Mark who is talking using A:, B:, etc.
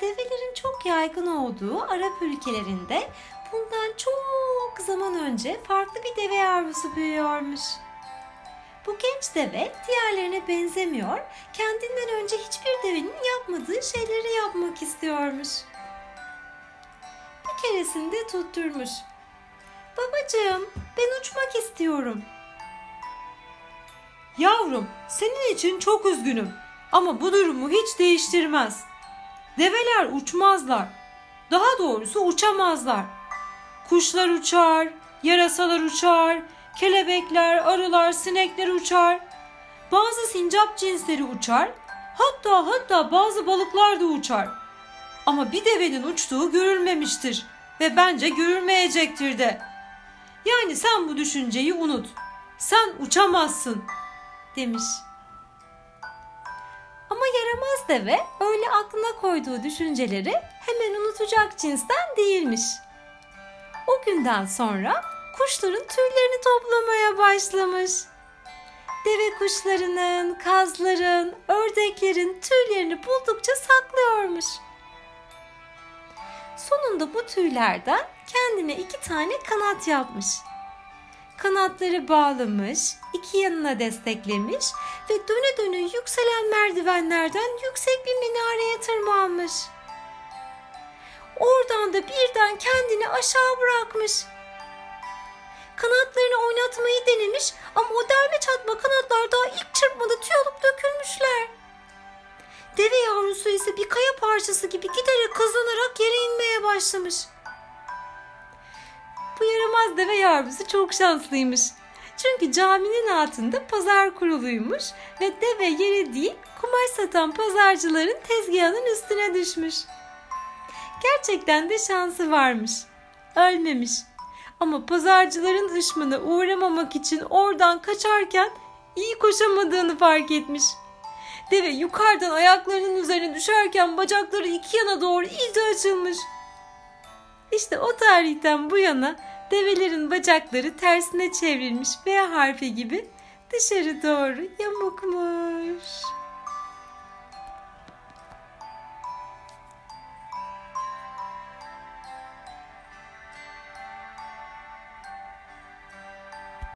A: Develerin çok yaygın olduğu Arap ülkelerinde bundan çok zaman önce farklı bir deve yavrusu büyüyormuş. Bu genç deve diğerlerine benzemiyor, kendinden önce hiçbir devenin yapmadığı şeyleri yapmak istiyormuş. Bir keresinde tutturmuş. Babacığım ben uçmak istiyorum.
B: Yavrum senin için çok üzgünüm ama bu durumu hiç değiştirmez. Develer uçmazlar. Daha doğrusu uçamazlar. Kuşlar uçar, yarasalar uçar, kelebekler, arılar, sinekler uçar. Bazı sincap cinsleri uçar. Hatta hatta bazı balıklar da uçar. Ama bir devenin uçtuğu görülmemiştir ve bence görülmeyecektir de. Yani sen bu düşünceyi unut. Sen uçamazsın demiş.
A: Ama yaramaz deve öyle aklına koyduğu düşünceleri hemen unutacak cinsten değilmiş. O günden sonra kuşların tüylerini toplamaya başlamış. Deve kuşlarının, kazların, ördeklerin tüylerini buldukça saklıyormuş. Sonunda bu tüylerden kendine iki tane kanat yapmış. Kanatları bağlamış, iki yanına desteklemiş ve döne döne yükselen merdivenlerden yüksek bir minareye tırmanmış. Oradan da birden kendini aşağı bırakmış. Kanatlarını oynatmayı denemiş ama o derme çatma kanatlar daha ilk çırpmada tüy alıp dökülmüşler. Deve yavrusu ise bir kaya parçası gibi giderek kazanarak yere inmeye başlamış. Yaramaz deve yavrusu çok şanslıymış. Çünkü caminin altında pazar kuruluymuş ve deve yere değil kumaş satan pazarcıların tezgahının üstüne düşmüş. Gerçekten de şansı varmış. Ölmemiş. Ama pazarcıların ışmına uğramamak için oradan kaçarken iyi koşamadığını fark etmiş. Deve yukarıdan ayaklarının üzerine düşerken bacakları iki yana doğru iyice açılmış. İşte o tarihten bu yana develerin bacakları tersine çevrilmiş V harfi gibi dışarı doğru yamukmuş.